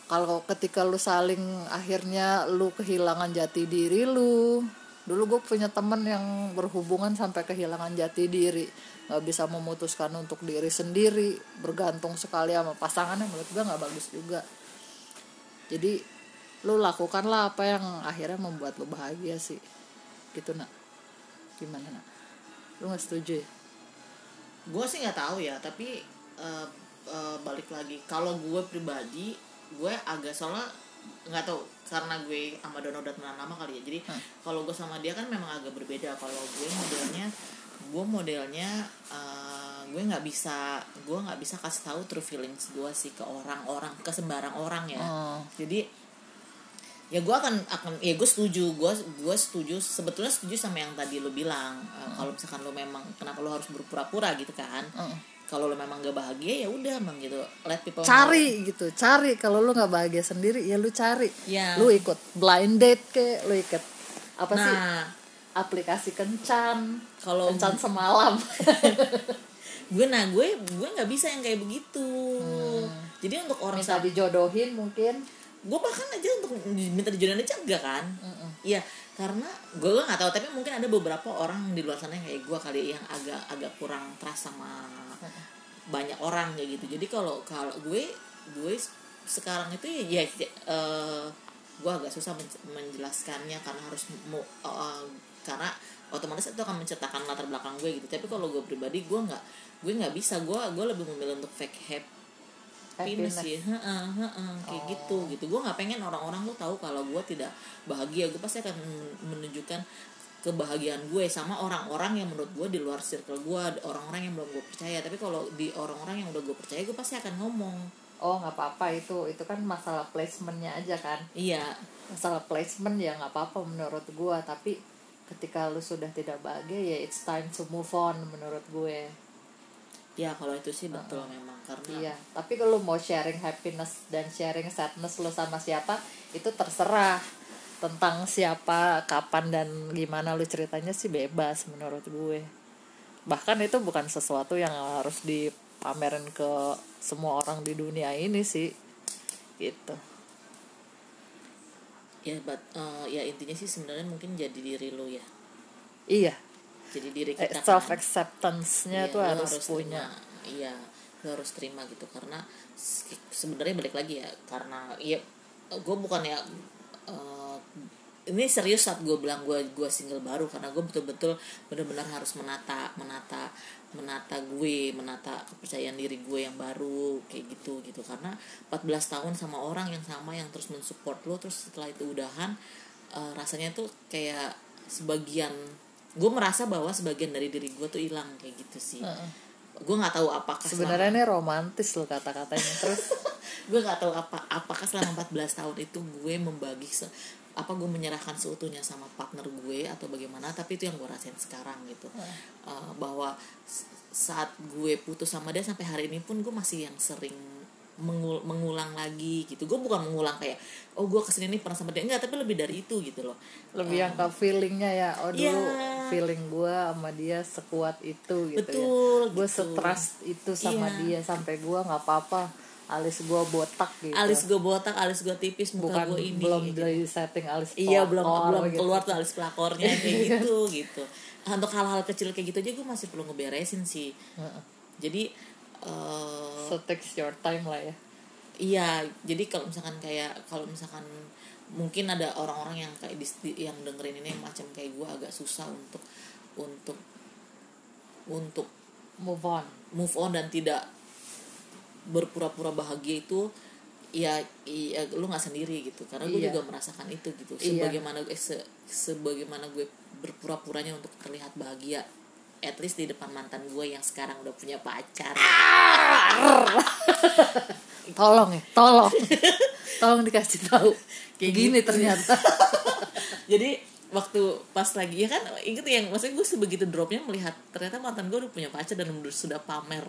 kalau ketika lu saling akhirnya lu kehilangan jati diri lu dulu gue punya temen yang berhubungan sampai kehilangan jati diri. Nggak bisa memutuskan untuk diri sendiri bergantung sekali sama pasangannya. Menurut gue nggak bagus juga. Jadi lu lakukanlah apa yang akhirnya membuat lu bahagia sih. Gitu nak. Gimana nak? Lu nggak setuju ya? Gue sih nggak tahu ya tapi uh, uh, balik lagi. Kalau gue pribadi gue agak soalnya nggak tahu karena gue sama Dono udah temenan lama kali ya. Jadi hmm. kalau gue sama dia kan memang agak berbeda. Kalau gue modelnya gue modelnya uh, gue nggak bisa gue nggak bisa kasih tahu true feelings gue sih ke orang-orang ke sembarang orang ya. Hmm. jadi ya gue akan akan ya gue setuju. Gue gue setuju sebetulnya setuju sama yang tadi lo bilang. Uh, kalau misalkan lo memang kenapa lo harus berpura-pura gitu kan? Hmm kalau lo memang gak bahagia ya udah emang gitu. Let people cari know. gitu. Cari. Kalau lo nggak bahagia sendiri ya lo cari. Ya. lo ikut blind date ke lo ikut apa nah, sih aplikasi kencan. Kalau kencan semalam. Gue nah gue gue nggak bisa yang kayak begitu. Hmm. jadi untuk orang minta dijodohin mungkin gue bahkan aja untuk minta dijodohin aja enggak kan. Iya mm karena gue nggak tahu tapi mungkin ada beberapa orang di luar sana yang kayak gue kali yang agak agak kurang trust sama banyak orang kayak gitu. Jadi kalau kalau gue gue sekarang itu ya, ya uh, gue agak susah menjelaskannya karena harus mau uh, karena otomatis itu akan menceritakan latar belakang gue gitu. Tapi kalau gue pribadi gue nggak gue nggak bisa. Gue gue lebih memilih untuk fake happiness. Sih ya kayak oh. gitu gitu. Gue nggak pengen orang-orang tuh tahu kalau gue tidak bahagia. Gue pasti akan menunjukkan kebahagiaan gue sama orang-orang yang menurut gue di luar circle gue orang-orang yang belum gue percaya. Tapi kalau di orang-orang yang udah gue percaya gue pasti akan ngomong. Oh nggak apa-apa itu. Itu kan masalah placementnya aja kan? Iya. Masalah placement ya nggak apa-apa menurut gue tapi ketika lu sudah tidak bahagia ya it's time to move on menurut gue ya kalau itu sih betul uh, memang karena iya tapi kalau mau sharing happiness dan sharing sadness lu sama siapa itu terserah tentang siapa kapan dan gimana lu ceritanya sih bebas menurut gue. Bahkan itu bukan sesuatu yang harus dipamerin ke semua orang di dunia ini sih gitu. Ya but, uh, ya intinya sih sebenarnya mungkin jadi diri lu ya. Iya jadi diri kita eh, self acceptance-nya iya, tuh harus, harus punya. terima, iya lu harus terima gitu. Karena sebenarnya balik lagi ya karena ya gue bukan ya uh, ini serius saat gue bilang gue gue single baru. Karena gue betul-betul benar-benar harus menata menata menata gue menata kepercayaan diri gue yang baru kayak gitu gitu. Karena 14 tahun sama orang yang sama yang terus mensupport lo terus setelah itu udahan uh, rasanya tuh kayak sebagian gue merasa bahwa sebagian dari diri gue tuh hilang kayak gitu sih uh -uh. gue nggak tahu apakah sebenarnya ini romantis lo kata-katanya terus gue nggak tahu apa apakah selama 14 tahun itu gue membagi apa gue menyerahkan seutuhnya sama partner gue atau bagaimana tapi itu yang gue rasain sekarang gitu hmm. uh, bahwa saat gue putus sama dia sampai hari ini pun gue masih yang sering mengul mengulang lagi gitu gue bukan mengulang kayak oh gue ke sini nih pernah sama dia enggak tapi lebih dari itu gitu loh lebih um, yang ke feelingnya ya oh dulu yeah. Feeling gue sama dia sekuat itu gitu ya. betul ya. gue gitu. setrust itu sama yeah. dia sampai gue nggak apa-apa alis gue botak gitu alis gue botak alis gue tipis muka gue ini belum gitu. dari setting alis pelakor, iya belum belum gitu. keluar tuh alis pelakornya kayak gitu gitu untuk hal-hal kecil kayak gitu aja gue masih perlu ngeberesin sih jadi uh, so takes your time lah ya iya jadi kalau misalkan kayak kalau misalkan mungkin ada orang-orang yang kayak di, yang dengerin ini macam kayak gue agak susah untuk untuk untuk move on move on dan tidak berpura-pura bahagia itu ya iya lu nggak sendiri gitu karena gue iya. juga merasakan itu gitu iya. sebagaimana iya. se, sebagaimana gue berpura-puranya untuk terlihat bahagia at least di depan mantan gue yang sekarang udah punya pacar. Tolong ya tolong. Tolong dikasih tahu. Kayak gini gitu. ternyata. Jadi waktu pas lagi ya kan inget yang maksudnya gue sebegitu dropnya melihat ternyata mantan gue udah punya pacar dan sudah pamer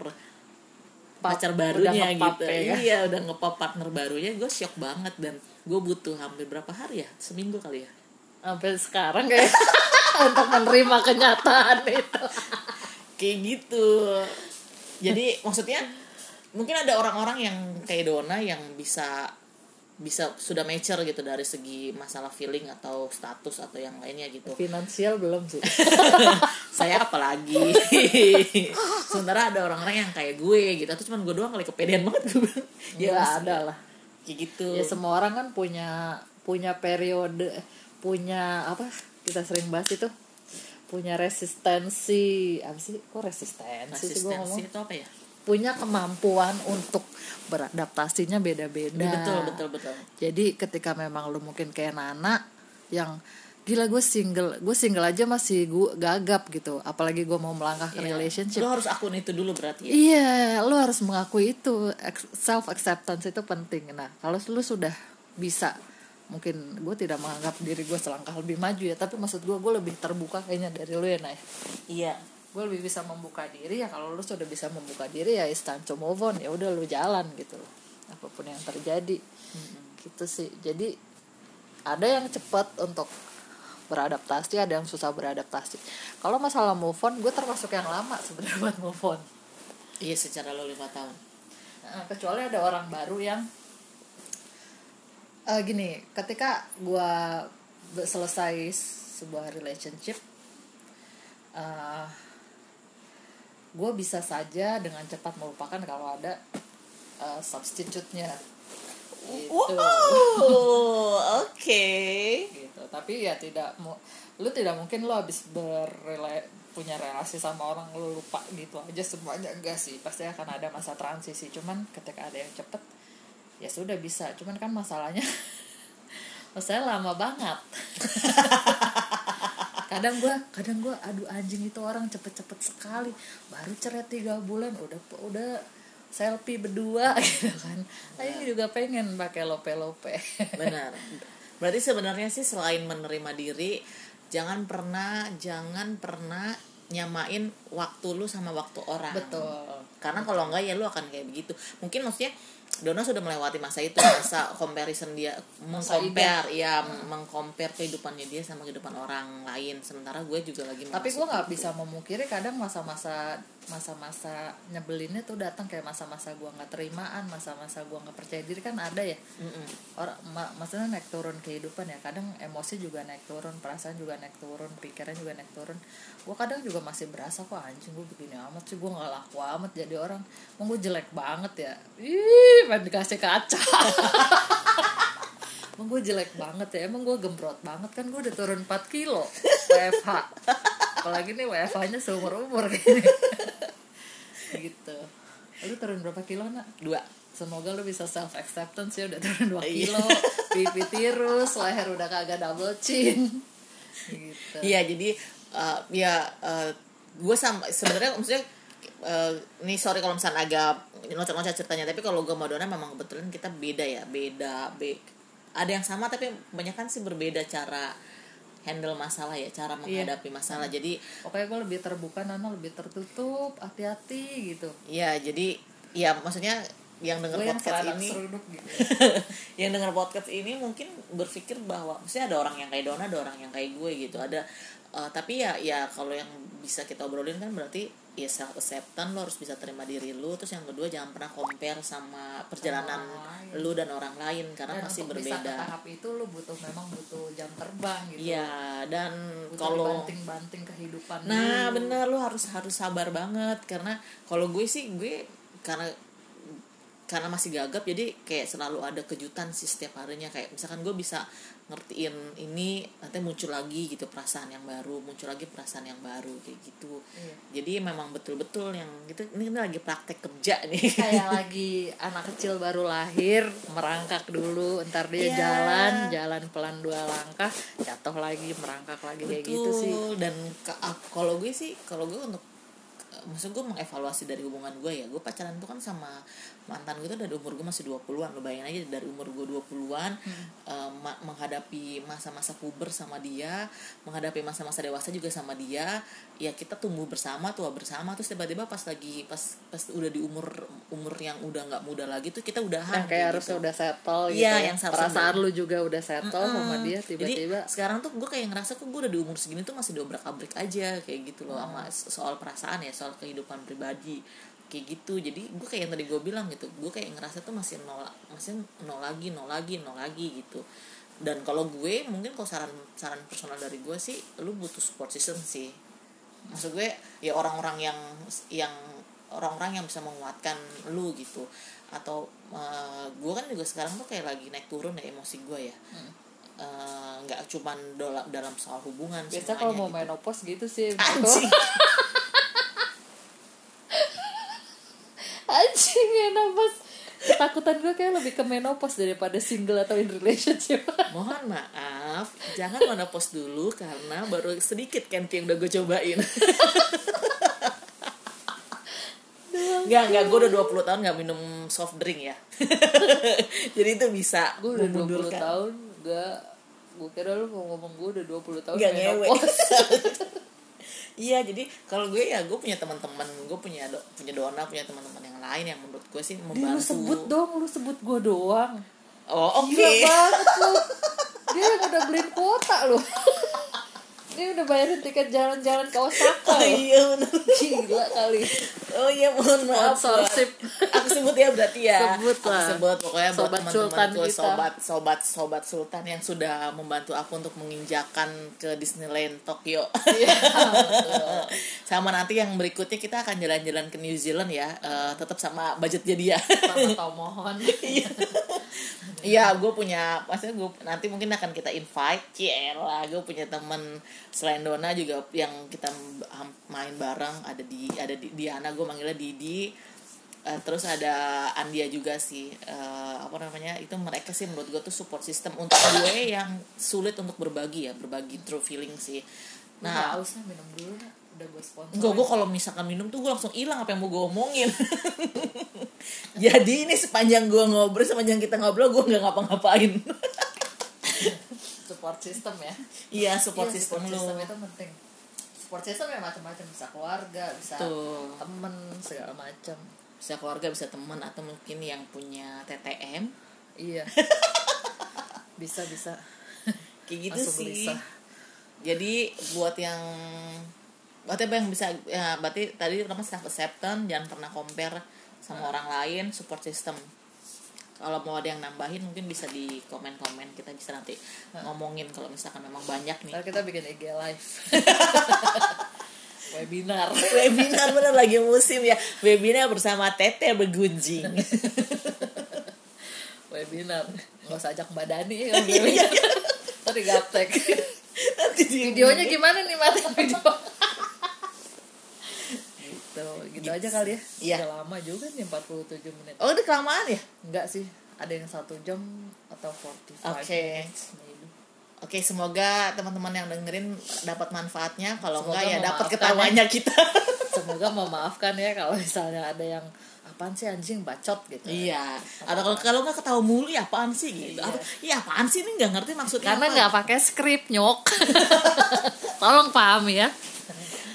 pacar barunya gitu. ya, iya udah ngepop partner barunya gue shock banget dan gue butuh hampir berapa hari ya? Seminggu kali ya? Sampai sekarang kayak untuk menerima kenyataan itu. Kayak gitu. Jadi maksudnya mungkin ada orang-orang yang kayak Dona yang bisa bisa sudah mature gitu dari segi masalah feeling atau status atau yang lainnya gitu. Finansial belum sih. Saya apalagi. Sementara ada orang-orang yang kayak gue gitu. Atau cuma gue doang kali kepedean banget gue bilang. Ya ada lah. kayak gitu. Ya semua orang kan punya punya periode punya apa kita sering bahas itu punya resistensi. Apa sih? Kok resistensi, sih gua ngomong? resistensi itu apa ya? Punya kemampuan untuk beradaptasinya beda-beda. Betul betul betul. Jadi ketika memang lu mungkin kayak Nana yang gila gue single gue single aja masih gue gagap gitu. Apalagi gue mau melangkah ke Iya. relationship. Lo harus akun itu dulu berarti ya? Iya, lu harus mengakui itu. Self acceptance itu penting. Nah, kalau lu sudah bisa, mungkin gue tidak menganggap diri gue selangkah lebih maju ya, tapi maksud gue gue lebih terbuka kayaknya dari lu ya, Nay. iya Gue lebih bisa membuka diri ya. Kalau lu sudah bisa membuka diri ya, it's time to move on. Ya udah lu jalan gitu loh. Apa pun yang terjadi, gitu sih. Jadi ada yang cepat untuk beradaptasi, ada yang susah beradaptasi. Kalau masalah move on, gue termasuk yang lama sebenarnya buat move on. iya secara lo lima tahun Nah, kecuali ada orang baru yang eh, gini ketika gua be- selesai sebuah relationship eh gue bisa saja dengan cepat melupakan kalau ada eh, substitute-nya. Gitu. wow oke. Gitu tapi ya tidak mau lu tidak mungkin lu habis berrela punya relasi sama orang lu lupa gitu aja semuanya enggak sih. Pasti akan ada masa transisi cuman ketika ada yang cepet ya sudah bisa cuman kan masalahnya masalahnya lama banget. Kadang gua kadang gua aduh anjing itu orang cepet-cepet sekali baru cerai tiga bulan udah udah selfie berdua gitu kan. Ayo juga pengen pakai lope-lope. Benar. Berarti sebenarnya sih selain menerima diri jangan pernah jangan pernah nyamain waktu lu sama waktu orang. Betul. Karena kalau enggak ya lu akan kayak begitu. Mungkin maksudnya Dona sudah melewati masa itu masa comparison dia mengcompare ya mengcompare kehidupannya dia sama kehidupan orang lain. Sementara gue juga lagi tapi gue nggak itu. bisa memungkiri kadang masa-masa masa-masa nyebelinnya tuh datang kayak masa-masa gue nggak terimaan masa-masa gue nggak percaya diri kan ada ya. Mm-mm. orang ma- maksudnya naik turun kehidupan ya. Kadang emosi juga naik turun perasaan juga naik turun pikiran juga naik turun. Gue kadang juga masih berasa kok anjing gue begini amat sih? Gue nggak laku amat jadi orang. Emang gue jelek banget ya. Ih pengen dikasih kaca. Emang gue jelek banget ya emang gue gembrot banget kan gue udah turun 4 kilo WFH apalagi nih WFH nya seumur umur gini gitu. Lu turun berapa kilo nak? Dua. Semoga lu bisa self acceptance ya udah turun 2 Iya. kilo, pipi tirus, leher udah kagak double chin. gitu. Iya jadi uh, ya uh, gue sama sebenarnya maksudnya uh, ini sorry kalau misalnya agak loncat-loncat ceritanya tapi kalau gue sama Dona memang kebetulan kita beda ya beda be ada yang sama tapi kebanyakan sih berbeda cara handle masalah ya cara menghadapi masalah jadi Pokoknya gue lebih terbuka, Nana lebih tertutup, hati-hati gitu. ya jadi ya maksudnya yang dengar yang podcast seradak ini seruduk gitu. yang dengar podcast ini mungkin berpikir bahwa maksudnya ada orang yang kayak Dona ada orang yang kayak gue gitu ada eh, tapi ya ya kalau yang bisa kita obrolin kan berarti ya self acceptance lo harus bisa terima diri lu terus yang kedua jangan pernah compare sama perjalanan orang lain. lu dan orang lain karena Dan pasti untuk bisa ke berbeda tahap itu lu butuh memang butuh jam terbang gitu. iya dan kalau banting-banting kehidupan Nah lu. bener lu harus harus sabar banget karena kalau gue sih gue karena karena masih gagap jadi kayak selalu ada kejutan sih setiap harinya kayak misalkan gue bisa ngertiin ini nanti muncul lagi gitu perasaan yang baru muncul lagi perasaan yang baru kayak gitu Iya. jadi memang betul-betul yang gitu ini, ini lagi praktek kerja nih kayak lagi anak kecil baru lahir merangkak dulu ntar dia Iya. jalan jalan pelan dua langkah jatuh lagi merangkak lagi kayak gitu sih Betul. dan ke- ah, kalau gue sih kalau gue untuk maksud gue mengevaluasi dari hubungan gue ya gue pacaran tuh kan sama mantan gue tuh dari umur gue masih 20-an lo bayangin aja dari umur gue 20-an eh, ma- menghadapi masa-masa puber sama dia menghadapi masa-masa dewasa juga sama dia ya kita tumbuh bersama tua bersama terus tiba-tiba pas lagi pas pas udah di umur umur yang udah nggak muda lagi tuh kita udahan yang kayak gitu. harusnya udah settle gitu Iya, ya. yang perasaan udah- lu juga udah settle sama Mm-mm. dia tiba-tiba Jadi sekarang tuh gue kayak ngerasa kok gue udah di umur segini tuh masih diobrak abrik aja kayak gitu loh sama soal perasaan ya soal kehidupan pribadi. Kayak gitu. Jadi gue kayak yang tadi gue bilang gitu gue kayak ngerasa tuh masih nol masih nol lagi nol lagi nol lagi gitu. Dan kalau gue mungkin kalau saran saran personal dari gue sih lu butuh support system sih. Maksud gue ya orang-orang yang yang orang-orang yang bisa menguatkan lu gitu. Atau uh, gue kan juga sekarang tuh kayak lagi naik turun ya emosi gue ya. Nggak hmm. uh, cuman dalam dalam soal hubungan biasa kalau mau gitu. menopause gitu sih anjing anjing menopause ketakutan gue kayak lebih ke menopause daripada single atau in relationship. Mohon maaf jangan menopause dulu karena baru sedikit camping yang udah gue cobain. Enggak, enggak, gue udah 20 tahun gak minum soft drink ya. Jadi itu bisa Gue udah 20 tahun gak Gue kira lu mau ngomong gue udah 20 tahun Gak ngewe Iya jadi kalau gue ya gue punya teman-teman gue punya do, punya dona punya teman-teman yang lain yang menurut gue sih membantu. Dia lu sebut dong lu sebut gue doang. Oh oke. Okay. Gila banget lu. Dia yang udah beliin kuota lu. Dia udah bayarin tiket jalan-jalan ke Osaka. Oh, iya benar. Gila kali. Oh iya mohon maaf. Sponsorship. Aku sebut ya berarti ya. Sebut lah. Aku sebut pokoknya sobat buat teman-temanku kita. sobat sobat sobat Sultan yang sudah membantu aku untuk menginjakan ke Disneyland Tokyo. Iya. sama nanti yang berikutnya kita akan jalan-jalan ke New Zealand ya. Uh, tetap sama budgetnya dia. Sama Tomohon. Iya. Iya, gue punya, maksudnya gue nanti mungkin akan kita invite, Ciela, gue punya temen selain Dona juga yang kita main bareng ada di ada di Diana gue manggilnya Didi. Uh, terus ada Andia juga sih. Uh, apa namanya itu mereka sih menurut gue tuh support system untuk gue yang sulit untuk berbagi ya berbagi true feeling sih. Nah ausnya minum dulu udah gue sponsor. Enggak, gue kalau misalkan minum tuh gue langsung hilang apa yang mau gue omongin. Jadi ini sepanjang gue ngobrol, sepanjang kita ngobrol gue nggak ngapa-ngapain support system ya. Iya support iya, system support system itu penting. Support system ya macam-macam bisa keluarga bisa Tuh. temen segala macam. Bisa keluarga bisa teman atau mungkin yang punya TTM iya. Bisa bisa. Kayak gitu Masuk sih. bisa. jadi buat yang berarti apa yang bisa ya berarti tadi pertama self acceptance jangan pernah compare sama orang lain support system kalau mau ada yang nambahin mungkin bisa di komen-komen kita bisa nanti ngomongin kalau misalkan memang banyak nih. Kalau kita bikin IG live. webinar. webinar benar lagi musim ya. Webinar bersama Tete bergunjing. webinar. Nggak usah ajak Mbak Dani ya. Tadi gaptek. Nanti videonya gimana nih mati video? Gitu. Gitu aja kali ya. iya. Udah lama juga nih 47 menit. Oh udah kelamaan ya? Enggak sih. Ada yang satu jam atau 45 oke. okay. oke okay, semoga teman-teman yang dengerin dapat manfaatnya. Kalau enggak ya dapat ketawanya ya. kita. Semoga memaafkan ya kalau misalnya ada yang apaan sih anjing bacot gitu. Iya. Atau kalau kalau nggak ketawa mulu ya apaan sih? Gitu. Iya. atau iya apaan sih? Ini nggak ngerti maksudnya karena nggak pakai skrip nyok. Tolong paham ya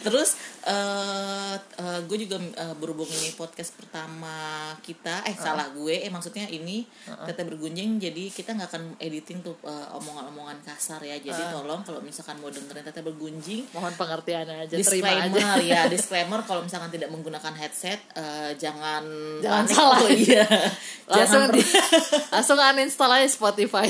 terus uh, uh, gue juga uh, berhubung ini podcast pertama kita eh uh. salah gue eh maksudnya ini uh -uh. bergunjing jadi kita nggak akan editing tuh uh, omongan-omongan kasar ya jadi uh. tolong kalau misalkan mau dengerin tete bergunjing mohon pengertian aja disclaimer terima aja. ya disclaimer kalau misalkan tidak menggunakan headset uh, jangan jangan panik salah tuh, iya. langsung di, langsung uninstall aja Spotify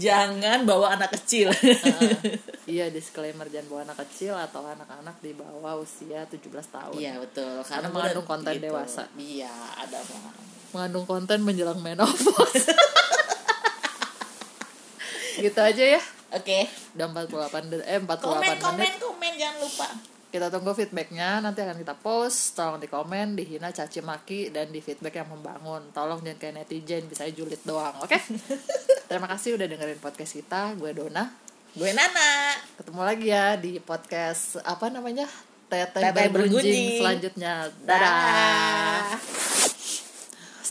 jangan bawa anak kecil. Uh, iya disclaimer jangan bawa anak kecil atau anak-anak di bawah usia 17 tahun. Iya betul. Karena, karena mengandung konten gitu. dewasa. Iya ada mengandung konten menjelang menopause. Gitu aja ya. Oke. Okay. udah 48 eh 48 komen, menit. komen komen jangan lupa kita tunggu feedbacknya nanti akan kita post. Tolong di komen dihina caci maki dan di feedback yang membangun. Tolong jangan kayak netizen bisa julid doang oke? Okay? terima kasih udah dengerin podcast kita. Gue Dona. Gue Nana. Ketemu lagi ya di podcast apa namanya? Tete, Tete bergunjing. selanjutnya. Dadah, dadah.